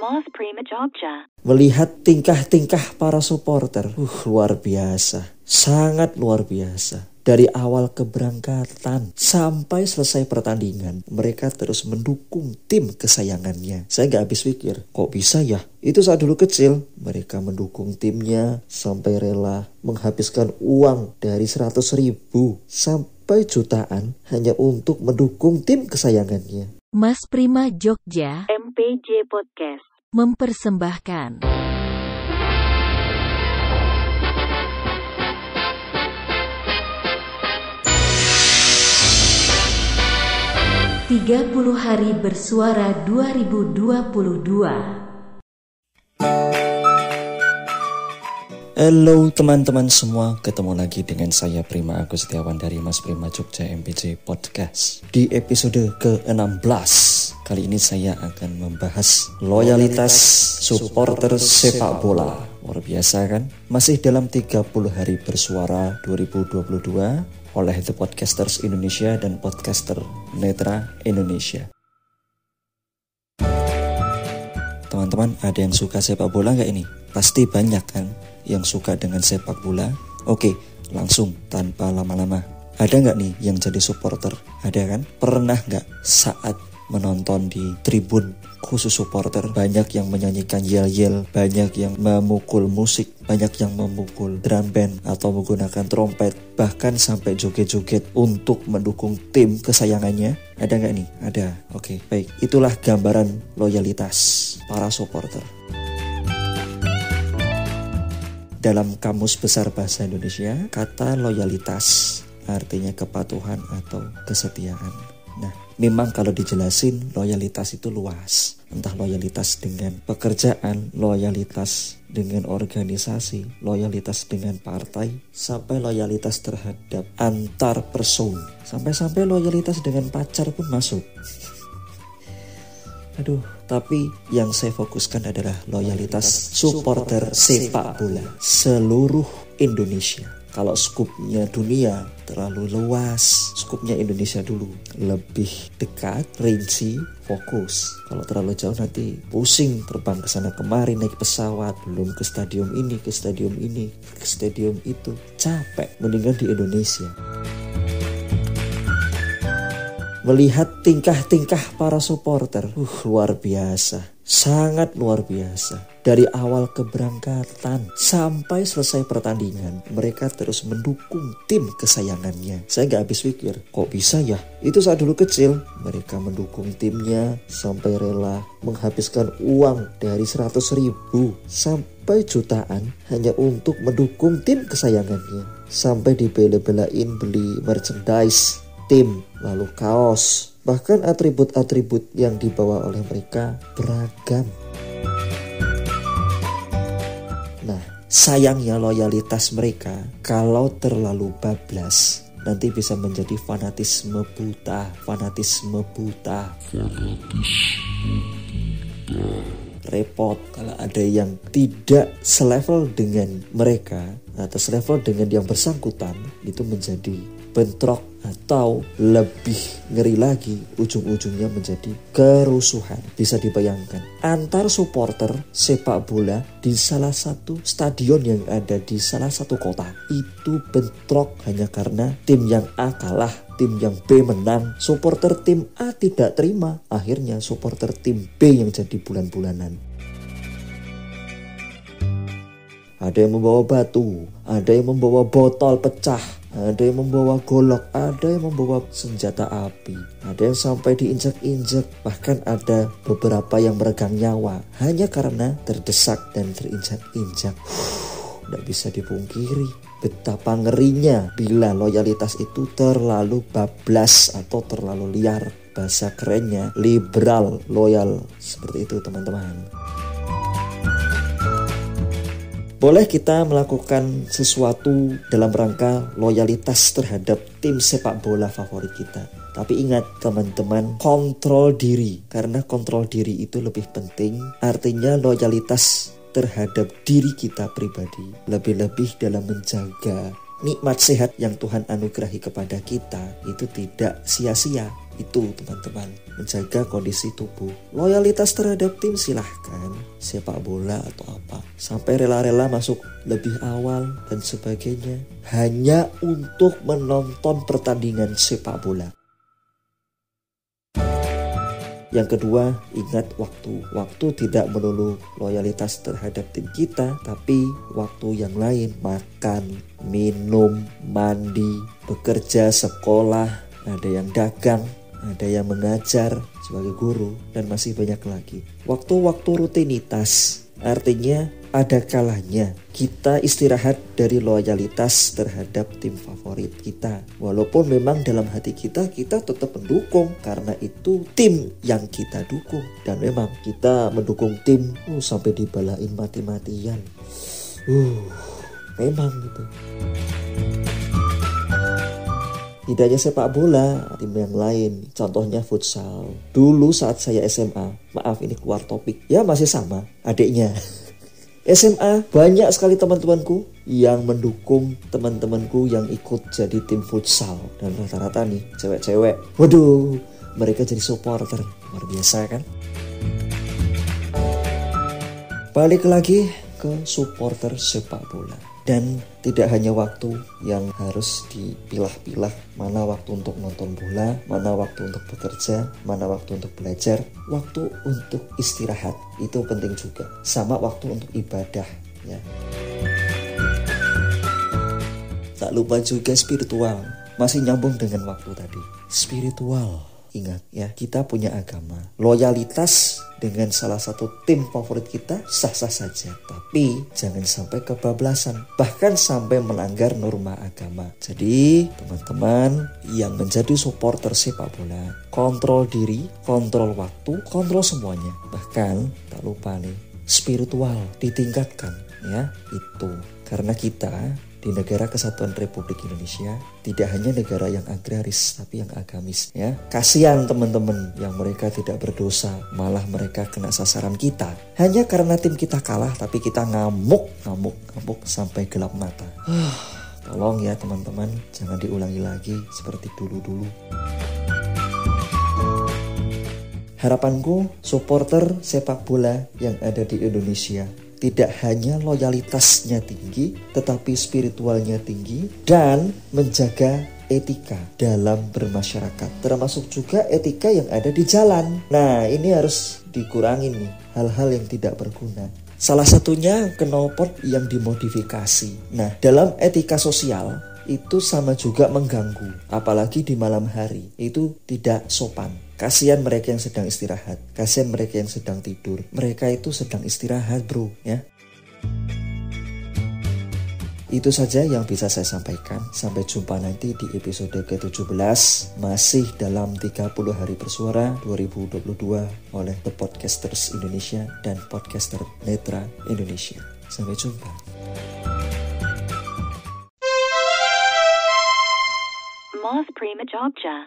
Mas Prima Jogja. Melihat tingkah-tingkah para supporter, uh, luar biasa, sangat luar biasa. Dari awal keberangkatan sampai selesai pertandingan, mereka terus mendukung tim kesayangannya. Saya nggak habis pikir, kok bisa ya? Itu saat dulu kecil, mereka mendukung timnya sampai rela menghabiskan uang dari 100 ribu sampai jutaan hanya untuk mendukung tim kesayangannya. Mas Prima Jogja MPJ Podcast. Mempersembahkan. Tiga puluh hari bersuara 2022 Halo teman-teman semua, ketemu lagi dengan saya Prima Agus Setiawan dari Mas Prima Jogja MPJ Podcast. Di episode ke-16, kali ini saya akan membahas loyalitas supporter sepak bola. Luar biasa kan? Masih dalam 30 hari bersuara 2022 oleh The Podcasters Indonesia dan Podcaster Netra Indonesia. Teman-teman, ada yang suka sepak bola nggak ini? Pasti banyak kan yang suka dengan sepak bola? Oke, langsung tanpa lama-lama. Ada nggak nih yang jadi supporter? Ada kan? Pernah nggak saat menonton di tribun khusus supporter banyak yang menyanyikan yel-yel, banyak yang memukul musik, banyak yang memukul drum band atau menggunakan trompet, bahkan sampai joget-joget untuk mendukung tim kesayangannya. Ada nggak nih? Ada. Oke, baik. Itulah gambaran loyalitas para supporter. Dalam Kamus Besar Bahasa Indonesia, kata loyalitas artinya kepatuhan atau kesetiaan. Nah, memang kalau dijelasin loyalitas itu luas. Entah loyalitas dengan pekerjaan, loyalitas dengan organisasi, loyalitas dengan partai, sampai loyalitas terhadap antar person. Sampai-sampai loyalitas dengan pacar pun masuk. Aduh, tapi yang saya fokuskan adalah loyalitas supporter sepak bola seluruh Indonesia. Kalau skupnya dunia terlalu luas, skupnya Indonesia dulu lebih dekat, rinci, fokus. Kalau terlalu jauh nanti pusing terbang ke sana kemari naik pesawat, belum ke stadium ini, ke stadium ini, ke stadium itu. Capek, mendingan di Indonesia melihat tingkah-tingkah para supporter, uh, luar biasa, sangat luar biasa. Dari awal keberangkatan sampai selesai pertandingan, mereka terus mendukung tim kesayangannya. Saya nggak habis pikir, kok bisa ya? Itu saat dulu kecil, mereka mendukung timnya sampai rela menghabiskan uang dari 100 ribu sampai jutaan hanya untuk mendukung tim kesayangannya. Sampai dibela-belain beli merchandise tim, lalu kaos, bahkan atribut-atribut yang dibawa oleh mereka beragam. Sayangnya loyalitas mereka kalau terlalu bablas nanti bisa menjadi fanatisme buta, fanatisme buta. Repot kalau ada yang tidak selevel dengan mereka atau selevel dengan yang bersangkutan itu menjadi bentrok atau lebih ngeri lagi ujung-ujungnya menjadi kerusuhan. Bisa dibayangkan antar supporter sepak bola di salah satu stadion yang ada di salah satu kota itu bentrok hanya karena tim yang A kalah tim yang B menang, supporter tim A tidak terima. Akhirnya supporter tim B yang jadi bulan-bulanan. Ada yang membawa batu, ada yang membawa botol pecah, ada yang membawa golok, ada yang membawa senjata api, ada yang sampai diinjak-injak, bahkan ada beberapa yang meregang nyawa hanya karena terdesak dan terinjak-injak. Tidak bisa dipungkiri betapa ngerinya bila loyalitas itu terlalu bablas atau terlalu liar. Bahasa kerennya liberal loyal seperti itu teman-teman. Boleh kita melakukan sesuatu dalam rangka loyalitas terhadap tim sepak bola favorit kita. Tapi ingat teman-teman, kontrol diri. Karena kontrol diri itu lebih penting. Artinya loyalitas terhadap diri kita pribadi. Lebih-lebih dalam menjaga nikmat sehat yang Tuhan anugerahi kepada kita itu tidak sia-sia Itu teman-teman, menjaga kondisi tubuh. Loyalitas terhadap tim silahkan, sepak bola atau apa. Sampai rela-rela masuk lebih awal dan sebagainya. Hanya untuk menonton pertandingan sepak bola. Yang kedua, ingat waktu. Waktu tidak melulu loyalitas terhadap tim kita, tapi waktu yang lain, makan, minum, mandi, bekerja, sekolah, ada yang dagang, ada yang mengajar sebagai guru, dan masih banyak lagi. Waktu-waktu rutinitas, artinya ada kalanya kita istirahat dari loyalitas terhadap tim favorit kita. Walaupun memang dalam hati kita kita tetap mendukung karena itu tim yang kita dukung dan memang kita mendukung tim uh, sampai dibalain mati-matian. Uh, memang gitu. Tidak hanya sepak bola, tim yang lain, contohnya futsal. Dulu saat saya SMA, maaf ini keluar topik, ya masih sama, adiknya. SMA banyak sekali teman-temanku yang mendukung teman-temanku yang ikut jadi tim futsal. Dan rata-rata nih cewek-cewek. Waduh mereka jadi supporter. Luar biasa kan? Balik lagi ke supporter sepak bola dan tidak hanya waktu yang harus dipilah-pilah mana waktu untuk nonton bola, mana waktu untuk bekerja, mana waktu untuk belajar, waktu untuk istirahat itu penting juga. Sama waktu untuk ibadah ya. Tak lupa juga spiritual. Masih nyambung dengan waktu tadi. Spiritual Ingat ya, kita punya agama. Loyalitas dengan salah satu tim favorit kita sah-sah saja. Tapi jangan sampai kebablasan. Bahkan sampai melanggar norma agama. Jadi teman-teman yang menjadi supporter sepak bola. Kontrol diri, kontrol waktu, kontrol semuanya. Bahkan tak lupa nih, spiritual ditingkatkan ya itu. Karena kita di negara kesatuan Republik Indonesia tidak hanya negara yang agraris tapi yang agamis ya. Kasihan teman-teman yang mereka tidak berdosa malah mereka kena sasaran kita. Hanya karena tim kita kalah tapi kita ngamuk ngamuk ngamuk sampai gelap mata. Tolong ya teman-teman jangan diulangi lagi seperti dulu-dulu. Harapanku, supporter sepak bola yang ada di Indonesia tidak hanya loyalitasnya tinggi, tetapi spiritualnya tinggi dan menjaga etika dalam bermasyarakat. Termasuk juga etika yang ada di jalan. Nah, ini harus dikurangi nih hal-hal yang tidak berguna. Salah satunya knalpot yang dimodifikasi. Nah, dalam etika sosial itu sama juga mengganggu, apalagi di malam hari. Itu tidak sopan. Kasihan mereka yang sedang istirahat, kasihan mereka yang sedang tidur. Mereka itu sedang istirahat, bro, ya. Itu saja yang bisa saya sampaikan. Sampai jumpa nanti di episode ke-17 masih dalam 30 hari bersuara 2022 oleh The Podcasters Indonesia dan Podcaster Netra Indonesia. Sampai jumpa. Moth Prima Jogja.